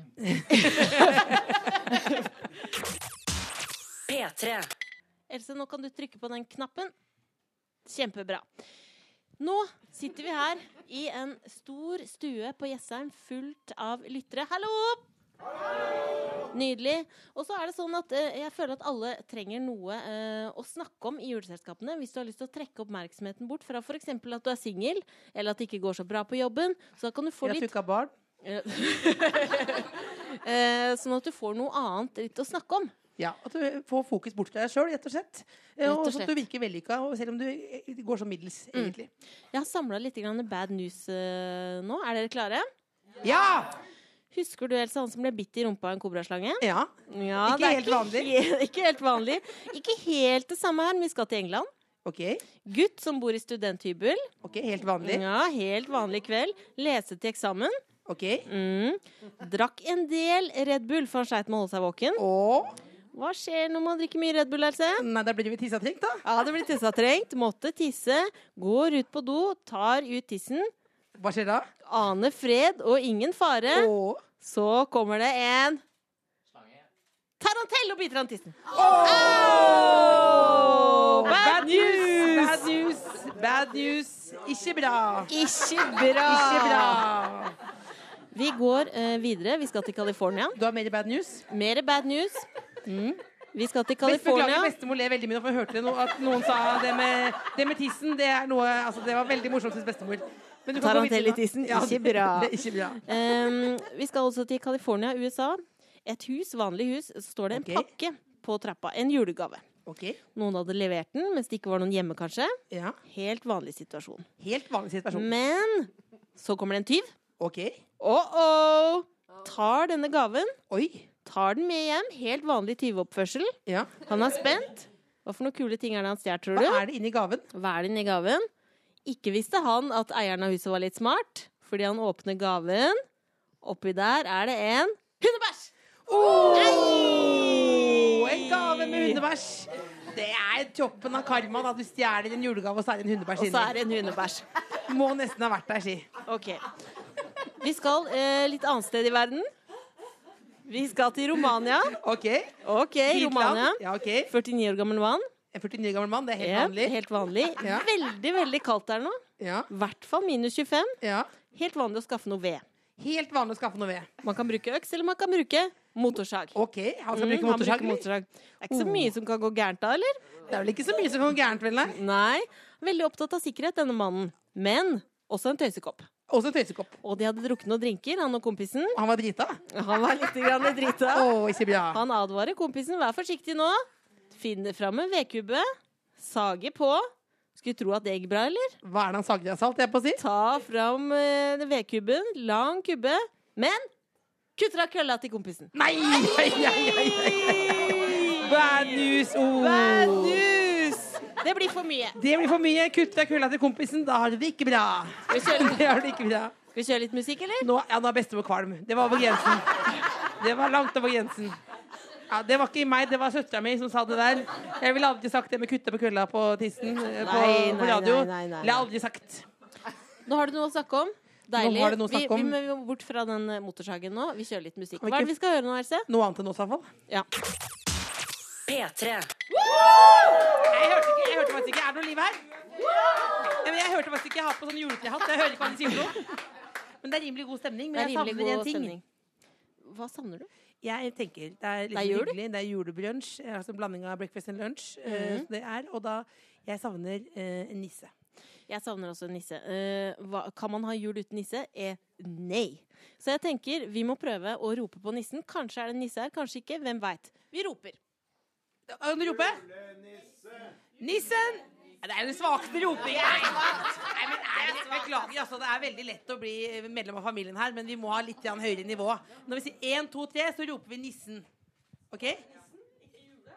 P3. Else, nå kan du trykke på den knappen. Kjempebra. Nå sitter vi her i en stor stue på Jessheim fullt av lyttere. Hallo! Nydelig. Og så er det sånn at eh, jeg føler at alle trenger noe eh, å snakke om i juleselskapene. Hvis du har lyst til å trekke oppmerksomheten bort fra f.eks. at du er singel, eller at det ikke går så bra på jobben, så da kan du få litt Jeg fikk av tukka barn. Eh, sånn at du får noe annet litt å snakke om. Ja, At du får fokus bort fra deg sjøl, rett og slett. Eh, og Og så at du virker vellykka, selv om du eh, går så middels, Mm. egentlig. Jeg har samla litt grann bad news eh, nå. Er dere klare? Ja! Husker du Elsa, han som ble bitt i rumpa av en kobraslange? ja! Ja, Ikke helt ikke helt vanlig. he- ikke helt vanlig. Ikke helt det samme her, men vi skal til England. OK. Gutt som bor i studenthybel. ok, Helt vanlig. Ja, helt vanlig kveld. Lese til eksamen. OK. Mm. Drakk en del Red Bull, for han sleit med å holde seg våken. Og Hva skjer når man drikker mye Red Bull, Else? Nei, da blir vi tissetrengt, da. Ja, det blir tissetrengt. Måtte tisse. Går ut på do, tar ut tissen. Hva skjer da? Aner fred og ingen fare. Åh. Så kommer det en Tarantell og biter han tissen. Oh! Bad news! Bad news! Bad news. Ikke bra. Ikke bra. Ikke bra. Vi går uh, videre. Vi skal til California. Du har mer bad news? Mer bad news. Mm. Vi skal til Best, beklager, California. bestemor ler veldig mye nå, for jeg hørte det at noen sa det med, det med tissen. Det er noe Altså, det var veldig morsomt syns bestemor. Men du kan gå Tarantell i tissen, Ja, ikke bra. Det ikke bra. Um, vi skal også til California, USA. Et hus, vanlig hus, så står det en okay. pakke på trappa. En julegave. Okay. Noen hadde levert den mens det ikke var noen hjemme, kanskje. Ja. Helt vanlig situasjon. Helt vanlig situasjon. Men så kommer det en tyv. OK. Oh-oh! Tar denne gaven, Oi. Tar den med hjem. Helt vanlig tyveoppførsel. Ja. Han er spent. Hva for noen kule ting er det han stjal, tror Hva du? er det inni gaven? Hva er det inni gaven? Ikke visste han at eieren av huset var litt smart, fordi han åpner gaven. Oppi der er det en hundebæsj! Oh, en gave med hundebæsj. Det er toppen av karma da du stjeler en julegave, og så er det en hundebæsj Og så er det en hundebæsj. Må nesten ha vært der, si. Ok. Vi skal eh, litt annet sted i verden. Vi skal til Romania. OK. Ok, Romania. Ja, OK. 49 år gammel mann. En 49 år gammel mann, det er helt Ja, vanlig. helt vanlig. Ja. Veldig, veldig kaldt der nå. Ja. I hvert fall minus 25. ja. Helt vanlig å skaffe noe ved. Helt vanlig å skaffe noe ved. Man kan bruke øks, eller man kan bruke motorsag. OK, han skal Mm, bruke han motorsag. bruker motorsag. Det er ikke så mye som kan gå gærent da, eller? Det er vel ikke så mye som kan gå gærent, vel? Nei. Nei. Veldig opptatt av sikkerhet, denne mannen. Men også en tøysekopp. Også tøysekopp. Og de hadde drukket noen drinker, han og kompisen. Han var drita. Han var litt grann drita. oh, ikke bra. Han advarer kompisen, vær forsiktig nå. Finner fram en vedkubbe. Sager på. Skulle tro at det gikk bra, eller? Hva er det han sagde av salt, jeg på å si? Ta fram eh, vedkubben. Lang kubbe. Men kutter av kølla til kompisen. Nei! nei, nei, ai, ai. Bad news. Oh. Bad news! Det blir for mye. Det blir for mye. Kutt deg kulla til kompisen. Da har du det ikke bra. Skal vi kjøre, Det har du ikke bra. skal vi kjøre litt musikk, eller? Nå, ja, nå er bestemor kvalm. Det var over grensen. Det var langt over grensen. Ja, Det var ikke meg, det var søstera mi som sa det der. Jeg ville aldri sagt det med kutte på kølla på tissen eh, på, Nei, på nei, radio. nei, nei, nei, jeg aldri sagt. Nå har du noe å snakke om. Deilig. har du noe å snakke Vi, om. vi må bort fra den motorsagen nå. Vi kjører litt musikk. Hva er det vi skal høre nå, Else? Noe annet enn oss, iallfall. Ja. P3. Jeg hørte, ikke, jeg hørte faktisk ikke. Er det noe liv her? Ja, men jeg hørte faktisk ikke. Jeg har på sånn juletrehatt. Jeg hører ikke hva de sier for noe. Men det er rimelig god stemning. Det Men er jeg rimelig savner en god ting. stemning. Hva savner du? Jeg tenker, Det er litt Det er jul? hyggelig. Det er julebrunsj. Altså en blanding av breakfast and lunch. eh, Mhm. det er, og da Jeg savner eh, en nisse. Jeg savner også en nisse. Eh, hva, kan man ha jul uten nisse? Eh, nei. Så jeg tenker vi må prøve å rope på nissen. Kanskje er det en nisse her, kanskje ikke. Hvem veit. Vi roper. Kan du rope? Nissen! Ja, det er den svakeste ropingen. Nei, Nei, men er det, beklager, altså. Det er veldig lett å bli medlem av familien her, men vi må ha litt høyere nivå. Når vi sier én, to, tre, så roper vi nissen. OK?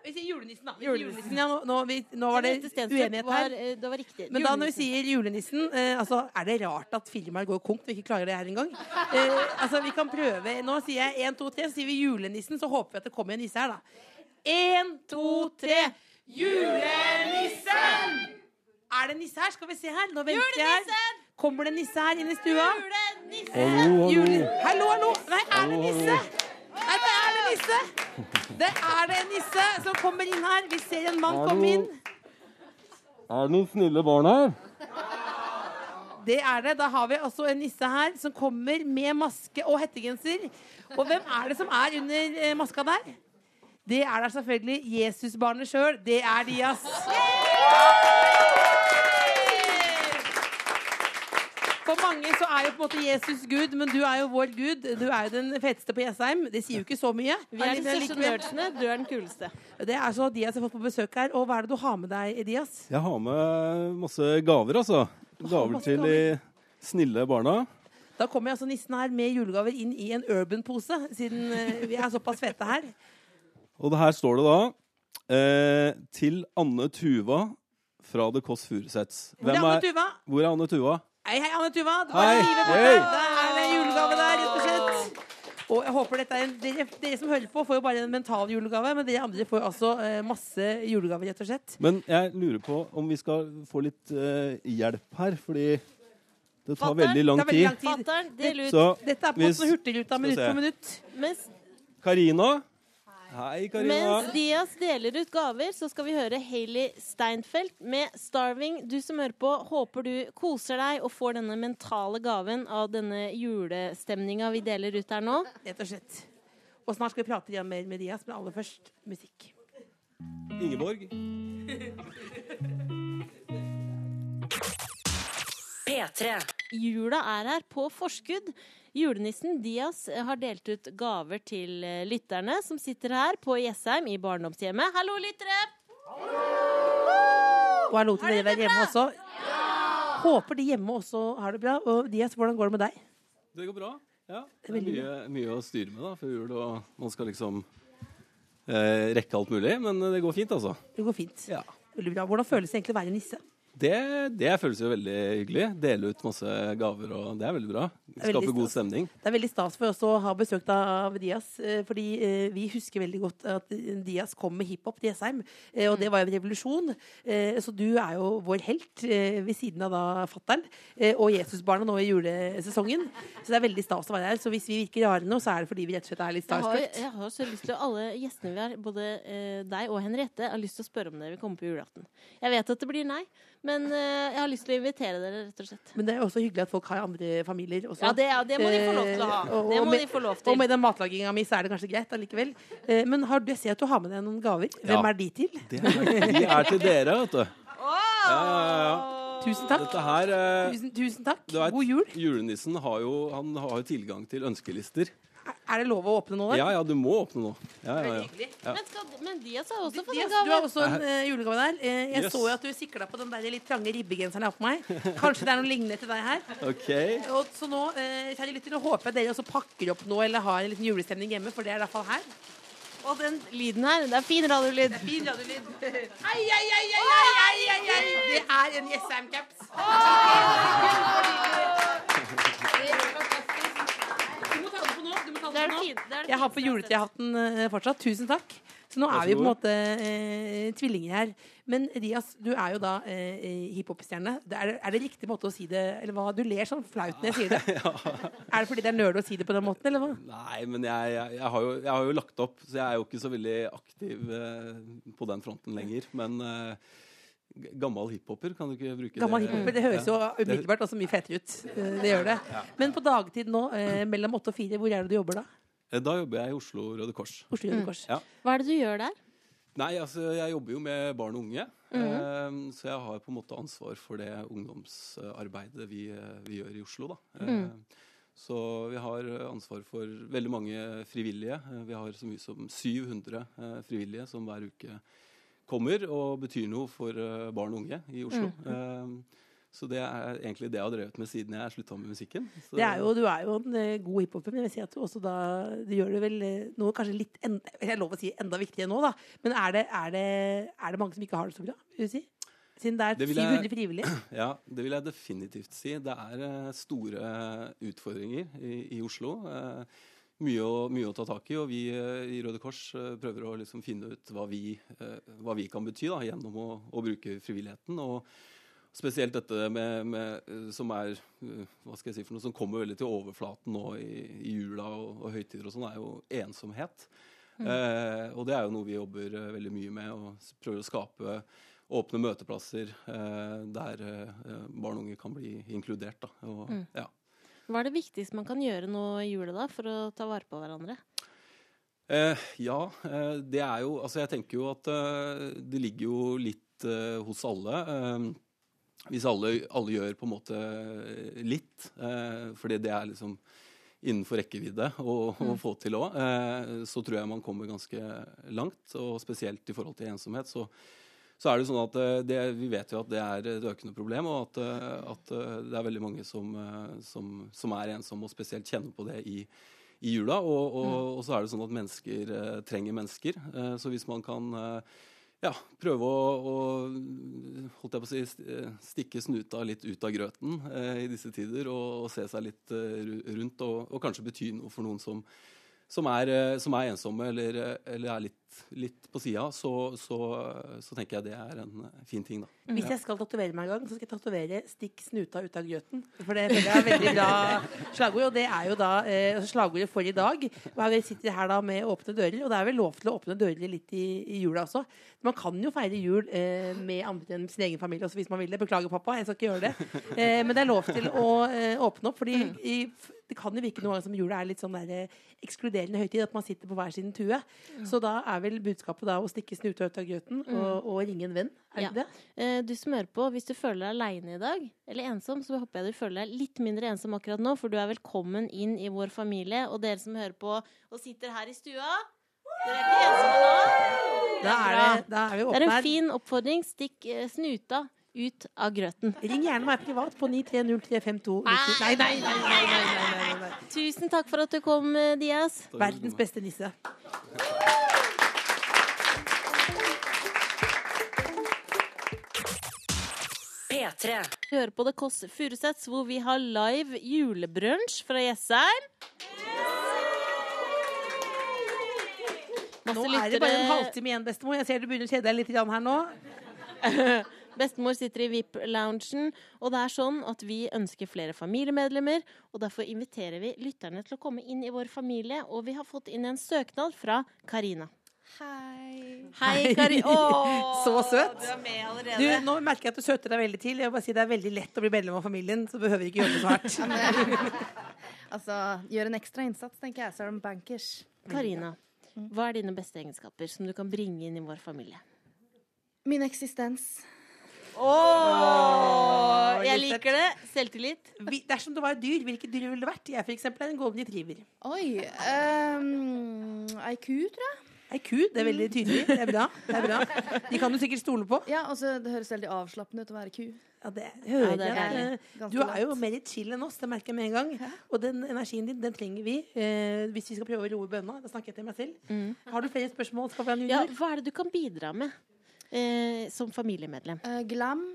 Vi sier julenissen, da. Julenissen. Ja, nå, nå, vi, nå var det uenighet her. eh, Det var riktig. Men da når vi sier julenissen, eh, altså, er det rart at firmaer går konk når vi ikke klarer det her engang? Eh, altså, vi kan prøve. Nå sier jeg én, to, tre, så sier vi julenissen, så håper vi at det kommer en nisse her, da. Én, to, tre. Julenissen! Er det nisse her? Skal vi se her. Nå venter jeg her. Kommer det nisse her inn i stua? Julenissen Hallo, hallo! Nei, er det nisse? Nei, det er det nisse! Det er det en nisse som kommer inn her. Vi ser en mann komme inn. Er det noen snille barn her? Det er det. Da har vi altså en nisse her som kommer med maske og hettegenser. Og hvem er det som er under eh, maska der? Det er da selvfølgelig Jesusbarnet sjøl. Det er Dias. For mange så er jo på en måte Jesus Gud, men du er jo vår Gud. Du er jo den feteste på Jessheim. Det sier jo ikke så mye. Vi er de største nerdsene. Du er den kuleste. Det er så Dias har fått på besøk her. Og hva er det du har med deg, Dias? Jeg har med masse gaver, altså. Gaver til de snille barna. Da kommer altså nissen her med julegaver inn i en Urban-pose, siden eh, vi er såpass fete her. Og det her står det da eh, Til Anne Tuva fra The Kåss Furuseths. Hvor er Anne Tuva? Hvor er Anne Tuva? Hei, hei, Anne Tuva. Det Hei. Hei. Der er det en julegave der, rett og slett. Og jeg håper dette er en, dere, dere som hører på, får jo bare en mental julegave, men dere andre får altså eh, masse julegaver, rett og slett. Men jeg lurer på om vi skal få litt eh, hjelp her, fordi det tar Fatter'n, veldig lang det veldig tid. lang tid. Fatter'n, del ut. Så Dette er på en hvis- måte Hurtigruta minutt for minutt. Mens, Karina. Hei, Karina. mens Dias deler ut gaver, så skal vi høre Hailey Steinfeld med 'Starving'. Du som hører på, håper du koser deg og får denne mentale gaven av denne julestemninga vi deler ut her nå. Rett og slett. Og snart skal vi prate igjen mer med Dias, men aller først musikk. Ingeborg. P3. Jula er her på forskudd. Julenissen Dias har delt ut gaver til eh, lytterne som sitter her på Jessheim i barndomshjemmet. Hallo, lyttere! Og hallo til dere der hjemme også. Ja! Håper de hjemme også har det bra. Og Dias, hvordan går det med deg? Det går bra. Ja. Det er mye, mye å styre med da, før jul, og man skal liksom eh, rekke alt mulig. Men det går fint, altså. Det går fint. Ja. Veldig bra. Hvordan føles det egentlig å være nisse? Det, det føles jo veldig hyggelig. Dele ut masse gaver, og det er veldig bra. Skape god stemning. Det er veldig stas for oss å ha besøk av Dias, eh, fordi eh, vi husker veldig godt at Dias kom med hiphop til Jessheim, eh, og det var jo en revolusjon. Eh, Så du er jo vår helt ved siden av da fatter'n og Jesusbarna nå i julesesongen. Så det er veldig stas å være her. Så hvis vi virker rare nå, så er det fordi vi rett og slett er litt starstruck. jeg har så lyst til Alle gjestene vi har, både deg og Henriette, har lyst til å spørre om dere vil komme på julaften. Jeg vet at det blir nei, men eh, jeg har lyst til å invitere dere, rett og slett. Men det er også hyggelig at folk har andre familier også. Ja, det, ja, det må de få lov til å ha. Eh, og- Det og må med- de få lov Og med den matlaginga mi så er det kanskje greit allikevel. Eh, Men har du, jeg ser at du har med deg noen gaver. Hvem Ja. er de til? Det er, de er til dere, vet du. Ja, ja, ja. Tusen takk. Dette her eh, Tusen, tusen takk. vet, God jul. Julenissen har jo, han har jo tilgang til ønskelister. Er det lov å åpne nå? Ja, ja, du må åpne nå. Ja, ja, ja. Ja. Men, skal, men Dias har også fått en gave. du har også en uh, julegave der. Uh, jeg Yes. så jo at du sikla på den der litt trange ribbegenseren jeg har på meg. Kanskje det er noe lignende til deg her. OK. Og så nå eh, kjære lyttere, håper jeg dere også pakker opp noe eller har en liten julestemning hjemme, for det er i hvert fall her. Og den lyden her, det er fin radiolyd. Det er Fin radiolyd. Ai, ai, ai, ai, ai, ai, ai, ai. Det er en Jessheim-caps. Du må ta den på nå. Du må ta Det er er det Jeg har på juletrehatten eh, fortsatt. Tusen takk. Så nå er vi på en måte eh, tvillinger her. Men Rias, du er jo da eh, hiphop-stjerne. Er, er det riktig måte å si det Eller hva? Du ler sånn flaut når jeg sier det. Er det fordi det er nerd å si det på den måten, eller hva? Nei, men jeg, jeg, jeg, har jo, jeg har jo lagt opp, så jeg er jo ikke så veldig aktiv eh, på den fronten lenger. Men eh, gammel hiphoper, kan du ikke bruke Gammel det? hiphoper, det høres jo umiddelbart også mye fetere ut. Eh, Det gjør det. Men på dagtid nå, eh, mellom åtte og fire, hvor er det du jobber da? Eh, Da jobber jeg i Oslo Røde Kors. Oslo Røde Kors. Ja. Hva er det du gjør der? Nei, altså, jeg jobber jo med barn og unge. eh, så jeg har på en måte ansvar for det ungdomsarbeidet vi, vi gjør i Oslo, da. Mm. Så vi har ansvar for veldig mange frivillige. Vi har så mye som 700 eh, frivillige som hver uke kommer og betyr noe for eh, barn og unge i Oslo. Mm. Så det er egentlig det jeg har drevet med siden jeg slutta med musikken. Så, Det er jo, du er jo en eh, god hiphoper, men jeg vil si at du også da Du gjør det vel eh, noe kanskje litt enda, Jeg lov å si enda viktigere nå, da. Men er det, er det, er det mange som ikke har det så bra? Vil du si? Siden det er Det vil 700 frivillige. Ja, det vil jeg definitivt si. Det er eh, store utfordringer i, i Oslo. Eh, mye, å, mye å ta tak i, og vi eh, i Røde Kors eh, prøver å liksom finne ut hva vi, eh, hva vi kan bety da, gjennom å, å bruke frivilligheten. og Spesielt dette med, med, som er hva skal jeg si for noe som kommer veldig til overflaten nå i, i jula og, og høytider og sånn, er jo ensomhet. Eh, og det er jo noe vi jobber veldig mye med, og prøver å skape åpne møteplasser eh, der eh, barn og unge kan bli inkludert. Da. Og, ja. Hva er det viktigste man kan gjøre nå i jula da, for å ta vare på hverandre? Eh, ja, eh, det er jo Altså, jeg tenker jo at eh, det ligger jo litt eh, hos alle. Eh, hvis alle, alle gjør på en måte litt, eh, fordi det er liksom innenfor rekkevidde å, å Mm. få til òg, eh, så tror jeg man kommer ganske langt. Og spesielt i forhold til ensomhet. Så, så er det sånn at eh, det, vi vet jo at det er et økende problem, og at, eh, at eh, det er veldig mange som, som, som er ensomme, og spesielt kjenner på det i, i jula. Og, og, og så er det sånn at mennesker trenger mennesker. Så hvis man kan ja, prøve å, å holdt jeg på å si, stikke snuta litt ut av grøten i disse tider, og, og se seg litt rundt, og, og kanskje bety noe for noen som, som, er, eh, som er ensomme eller, eh, eller er litt, litt på sida, så, så, så tenker jeg det er en eh, fin ting, da. Hvis jeg skal tatovere meg en gang, så skal jeg tatovere 'stikk snuta ut av grøten'. For det føler jeg er veldig bra slagord. Og det er jo da eh, slagordet for i dag. Og Vi sitter her da med åpne dører, og det er vel lov til å åpne dører litt i, i jula også. Man kan jo feire jul eh, med andre enn sin egen familie også, hvis man vil det. Beklager, pappa, jeg skal ikke gjøre det. Eh, men det er lov til å eh, åpne opp, fordi i, det kan jo virke noen ganger som jula er litt sånn der, eh, ekskluderende høytid, at man sitter på hver sin tue. Så da er vel budskapet da å stikke snuta ut av grøten og, og ringe en venn. Er det Ja. det? Eh, Du som hører på, hvis du føler deg aleine i dag, eller ensom, så håper jeg du føler deg litt mindre ensom akkurat nå, for du er velkommen inn i vår familie. Og dere som hører på og sitter her i stua, dere er ikke ensomme nå. Da er det- da er vi det er en fin oppfordring. Stikk eh, snuta ut av grøten. Ring gjerne meg privat på 9303529. Nei, nei, nei, nei, nei, nei, nei, nei. Tusen takk for at du kom, Diaz. Dias. Verdens beste nisse. P3. Hør hører på The Kåss Furuseths, hvor vi har live julebrunsj fra Jessheim. Nå er det bare en halvtime igjen, bestemor. Jeg ser du begynner å kjede deg litt her nå. Bestemor sitter i VIP-loungen, og det er sånn at vi ønsker flere familiemedlemmer. Og derfor inviterer vi lytterne til å komme inn i vår familie, og vi har fått inn en søknad fra Karina. Hei. Hei, Kari. Åh, Så søt. Du er med Du, allerede. nå merker jeg at du søter deg veldig til. Jeg vil bare si Det er veldig lett å bli medlem av familien, så behøver ikke jobbe så hardt. Altså, gjør en ekstra innsats, tenker jeg, så er de bankers. Karina, hva er dine beste egenskaper som du kan bringe inn i vår familie? Min eksistens. Åh, jeg liker det. Selvtillit. Vi- Dersom du var et dyr, hvilket dyr ville det vært? Jeg for eksempel er en golden retriever. Oi. ehm, ei ku, tror jeg. Ei ku, det er veldig tydelig. Det er bra. Det er bra. De kan du sikkert stole på. Ja, altså, Det høres veldig avslappende ut å være ku. Ja, det hører Ja, det er jeg. Ganske Du er jo mer mer chill enn oss, det merker jeg med en gang. Og den energien din, den trenger vi eh, hvis vi skal prøve å roe bønna. Da snakker jeg til meg selv. Har du flere spørsmål? Skal vi ha en Ja, hva er det du kan bidra med eh, som familiemedlem? Eh, glam.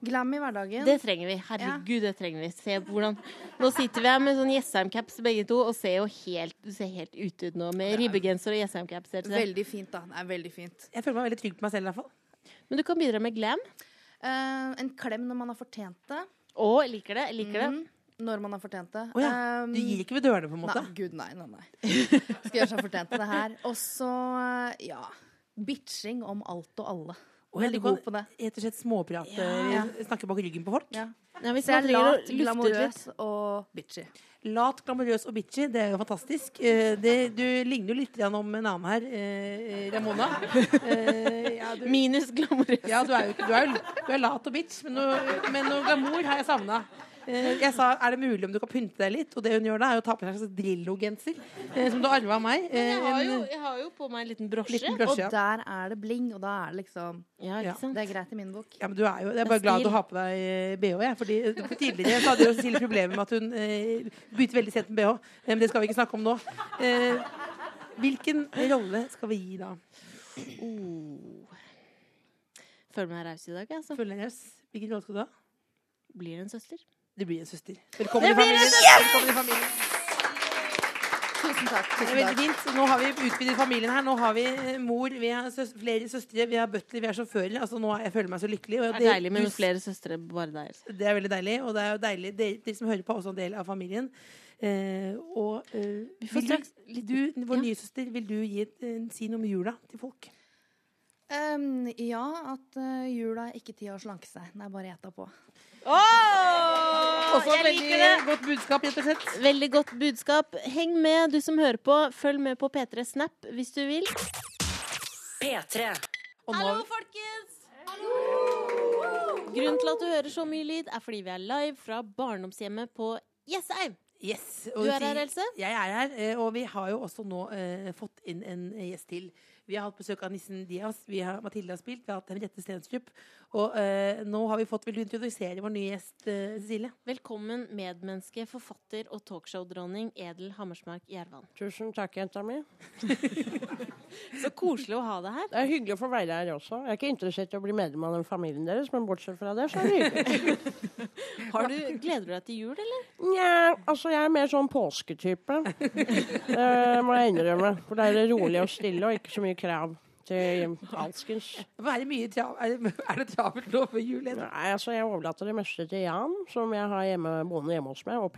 Glam i hverdagen. Det trenger vi. Herregud, det trenger vi. Se hvordan Nå sitter vi her med sånn Jessheim-caps begge to, og ser jo helt, du ser helt ute ut nå med ribbegenser og Jessheim-caps. Veldig fint, da. Det er veldig fint. Jeg føler meg veldig trygg på meg selv, i hvert fall. Men du kan bidra med glam. Eh, en klem når man har fortjent det. Å, jeg liker det. Jeg liker det. Mm, når man har fortjent det. Oh, ja. Um, Du gir ikke ved dørene, på en måte? Nei, gud, nei, nei, nei. Skal gjøre seg fortjent til det her. Og så, ja Bitching om alt og alle. Og Veldig god på det. Rett og slett småprate, Ja. snakke bak ryggen på folk. Ja. Ja, hvis jeg er lat, glamorøs og bitchy. Lat, glamorøs og bitchy, det er jo fantastisk. Eh, det, du ligner jo litt grann om en annen her, eh, Ramona. Eh, ja, du, Minus glamorøs. ja, du er jo du er, du er lat og bitch, men noe, men noe glamour har jeg savna. Jeg sa er det mulig om du kan pynte deg litt, og det hun gjør da, er å ta på seg en Drillo-genser. eh, Som du arva av meg. Men jeg Eh, har, jo, jeg har jo på meg en liten brosje. Liten brosje. Og ja. der er det bling, og da er det liksom Ja, Ja. sant? Det er greit i min bok. Ja, men du er jo, jeg er er bare glad du har på deg eh, BH, jeg. Fordi tidligere så hadde jo Cecilie problemer med at hun eh, begynte veldig sent med BH. Eh, Men det skal vi ikke snakke om nå. Eh, hvilken rolle skal vi gi da? Oh. Føler meg raus i dag, jeg, altså. Føler deg raus? Hvilken rolle skal du ha? Blir en søster? Det blir en søster. Velkommen blir en familien. Yes! Velkommen i familien. Tusen takk. Det er Tusen veldig takk. fint. Nå har vi utvidet familien her. Nå har vi eh, mor, vi har søs flere søstre, vi har butler, vi har sjåfører. Altså, nå er, jeg føler meg så lykkelig. og Det er deilig med flere søstre bare deg. altså. Det er veldig deilig, og det er jo deilig de, de som hører på, er også en del av familien. Eh, og eh, Vi får vil straks du, du, vår Ja. nye søster, vil du gi eh, si noe om jula til folk? Um, ja, at uh, jula er ikke tida å slanke seg. Det er bare å ete på. Åh, Også et veldig det! godt budskap, rett og slett. Veldig godt budskap. Heng med, du som hører på. Følg med på P3 Snap hvis du vil. P3. Og nå, Hallo, folkens! Grunnen til at du hører så mye lyd, er fordi vi er live fra barndomshjemmet på Jessheim. Yes, Du er her, Else? Jeg er her, eh, og vi har jo også nå eh, fått inn en eh, gjest til. Vi har hatt besøk av Nissen Diaz, vi har Mathilde har spilt, vi har hatt Henriette Stenstrup. Og eh, nå har vi fått Vil du introdusere vår nye gjest, eh, Cecilie? Velkommen medmenneske, forfatter og talkshow-dronning Edel Hammersmark Gjervan. Tusen takk, jenta mi. Så koselig å ha deg her. Det er hyggelig å få være her også. Jeg er ikke interessert i å bli medlem av den familien deres, men bortsett fra det, så er det hyggelig. Har du, gleder du deg til jul, eller? Nja, altså jeg er mer sånn påsketype. Det må jeg innrømme. For da er det rolig og stille og ikke så mye krav til alskens. Er, det mye tra er, det, er det travelt nå før jul? Nei, altså Jeg overlater det meste til Jan, som jeg har hjemme, boende hjemme hos meg, og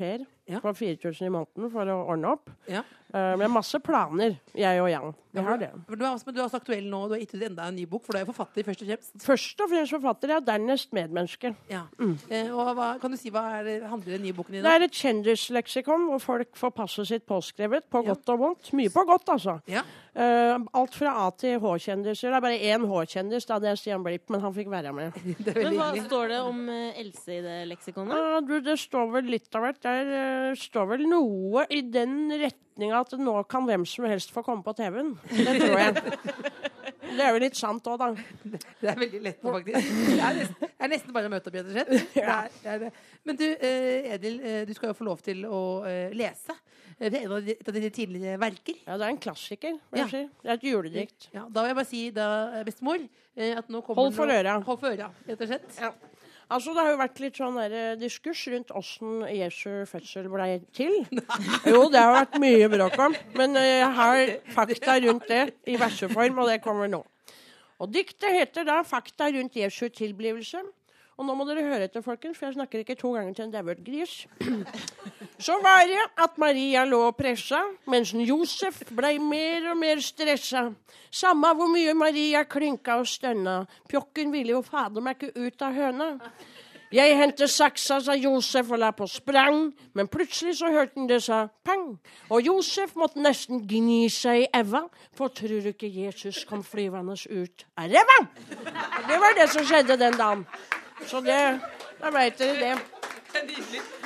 Per. For 4000 i måneden for å ordne opp. Ja. Uh, med masse planer, jeg og Jan. Vi har det. For du er, også, men du er også aktuell nå, du har gitt ut enda en ny bok, for du er forfatter først og fremst. Først og fremst forfatter, ja. Dernest medmenneske. Ja. Eh, og hva, kan du si hva er handler den nye boken din Det er et kjendisleksikon hvor folk får passet sitt påskrevet, på godt og vondt. Mye på godt, altså. Ja. Eh, alt fra A til H-kjendiser. Det er bare én H-kjendis, da. Det er Stian Blipp, men han fikk være med. Men hva står det om eh, Else i det leksikonet? Ja, du, det står vel litt av hvert. Der eh, står vel noe i den retninga at nå kan hvem som helst få komme på TV-en. Det tror jeg. Det er jo litt sant òg, da. Det er veldig lett faktisk. Det er nesten, det er nesten bare å møte opp, rett og slett. Det er, det. Men du, eh, Edil, eh, du skal jo få lov til å eh, lese. Eh, Det er et av dine tidligere verker. Ja, det er en klassiker, Ja. Det er et juledikt. Ja, da vil jeg bare si, da, eh, bestemor, eh, at nå kommer Hold for øra. Hold for øra, rett og slett. Ja. Altså, Det har jo vært litt sånn der, eh, diskurs rundt åssen Jesu fødsel ble til. Jo, det har vært mye bråk om, men eh, jeg har fakta rundt det i verseform, og det kommer nå. Og Diktet heter da 'Fakta rundt Jesu tilblivelse'. Og nå må dere høre etter, folkens, for jeg snakker ikke to ganger til en dauet gris. Så var det at Maria lå og pressa, mens Josef blei mer og mer stressa. Samme hvor mye Maria klynka og stønna, pjokken ville jo fader meg ikke ut av høna. Jeg henter saksa, sa Josef og la på sprang, men plutselig så hørte han det sa pang. Og Josef måtte nesten gni seg i eva, for tror du ikke Jesus kom flyvende ut av ræva? Det var det som skjedde den dagen. Så det Da veit dere det.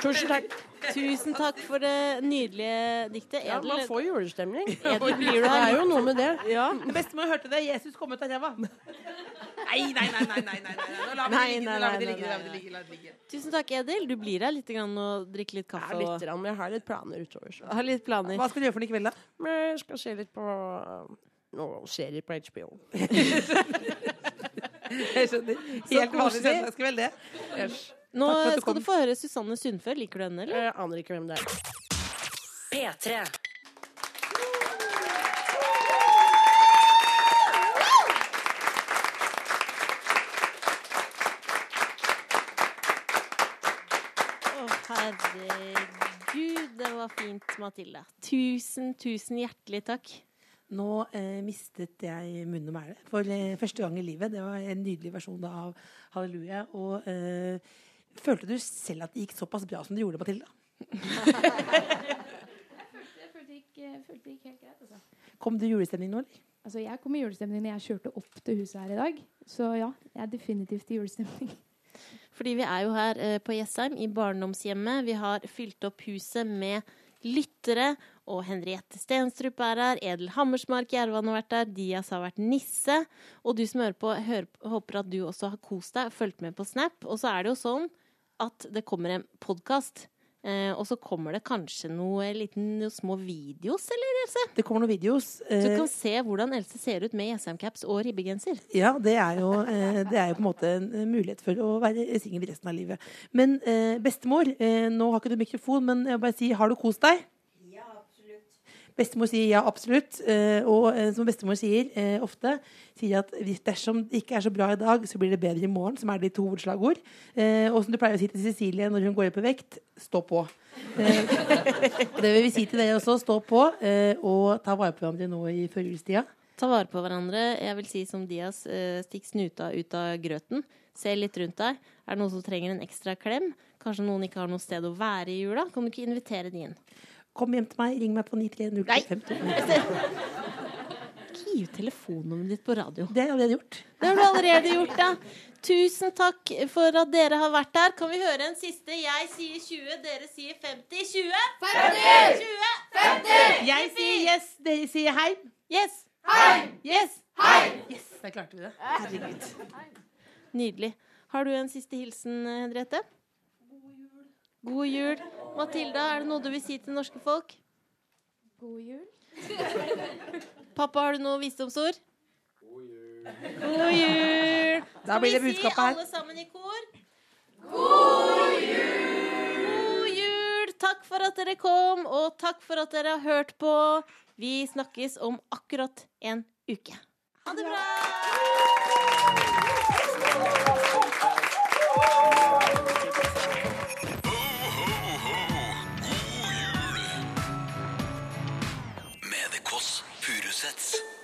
Tusen takk. Tusen takk for det nydelige diktet. Ja, man får julestemning. Edel, blir Det er jo noe med det. Ja. Bestemor hørte det. Jesus kom ut av ræva. Nei, nei, nei, nei, nei, nei, nei. Nå lar vi det ligge. det det det. Tusen takk, Edil. Du blir her litt grann og drikker litt kaffe. Ja, litt, og men jeg har litt planer utover. Så. har litt planer. Hva skal du gjøre for i kveld, da? Jeg skal se litt på uh, noen serier på HBO. Jeg skjønner. Helt vanlig søndagskveld, det. Yes. Nå du skal kom. du få høre Susanne Sundfør. Liker du henne, eller? Jeg aner ikke hvem det er. P3. Å, herregud, det var fint, Matilda. Tusen, tusen hjertelig takk. Nå eh, mistet jeg munn og mæle for eh, første gang i livet. Det var en nydelig versjon da av Halleluja. Og eh, følte du selv at det gikk såpass bra som det gjorde, Mathilde? Jeg følte det gikk, jeg følte det gikk helt greit. Altså. Kom du i julestemning nå, eller? altså, jeg kom i julestemning når jeg kjørte opp til huset her i dag. Så ja, jeg er definitivt i julestemning. Fordi vi er jo her eh, på Jessheim, i barndomshjemmet. Vi har fylt opp huset med lyttere. Og Henriette Stenstrup er her. Edel Hammersmark Jervan har vært der. Dias har vært nisse. Og du som hører på, hører, håper at du også har kost deg, fulgt med på Snap. Og så er det jo sånn at det kommer en podkast. Eh, og så kommer det kanskje noe liten, noe små videos, eller, Else? Det kommer noen videos. Så du Eh, kan se hvordan Else ser ut med Jessheim-caps og ribbegenser. Ja, det er, jo, eh, det er jo på en måte en eh, mulighet for å være singel resten av livet. Men eh, bestemor, eh, nå har ikke du mikrofon, men jeg vil bare si, har du kost deg? Bestemor sier ja, absolutt. eh, Og eh, som bestemor sier eh, ofte, sier at dersom det ikke er så bra i dag, så blir det bedre i morgen, som er ditt hovedslagord. Og som du pleier å si til Cecilie når hun går opp i vekt, stå på. Det vil vi si til dere også, stå på, og ta vare på hverandre nå i førjulstida. Ta vare på hverandre. Jeg vil si som Dias, stikk snuta ut av grøten. Se litt rundt deg. Er det noen som trenger en ekstra klem? Kanskje noen ikke har noe sted å være i jula? Kan du ikke invitere de inn? Kom hjem til meg, ring meg på 930252. Gi ut telefonnummeret ditt på radio. Det har jeg allerede gjort. Det har du allerede gjort, ja. Tusen takk for at dere har vært her. Kan vi høre en siste? Jeg sier 20, dere sier 50. 20! 50! 20! 50! Jeg sier yes, dere sier hei. Yes! Hei! Yes! Hei! Yes, der klarte vi det. Herregud. Nydelig. Har du en siste hilsen, Henriette? God jul. Matilda, er det noe du vil si til norske folk? God jul. Pappa, har du noe visdomsord? God jul. Da blir det Skal vi si alle sammen i kor? God jul! God jul! Takk for at dere kom, og takk for at dere har hørt på. Vi snakkes om akkurat en uke. Ha det bra! Med The Kåss Furuseths.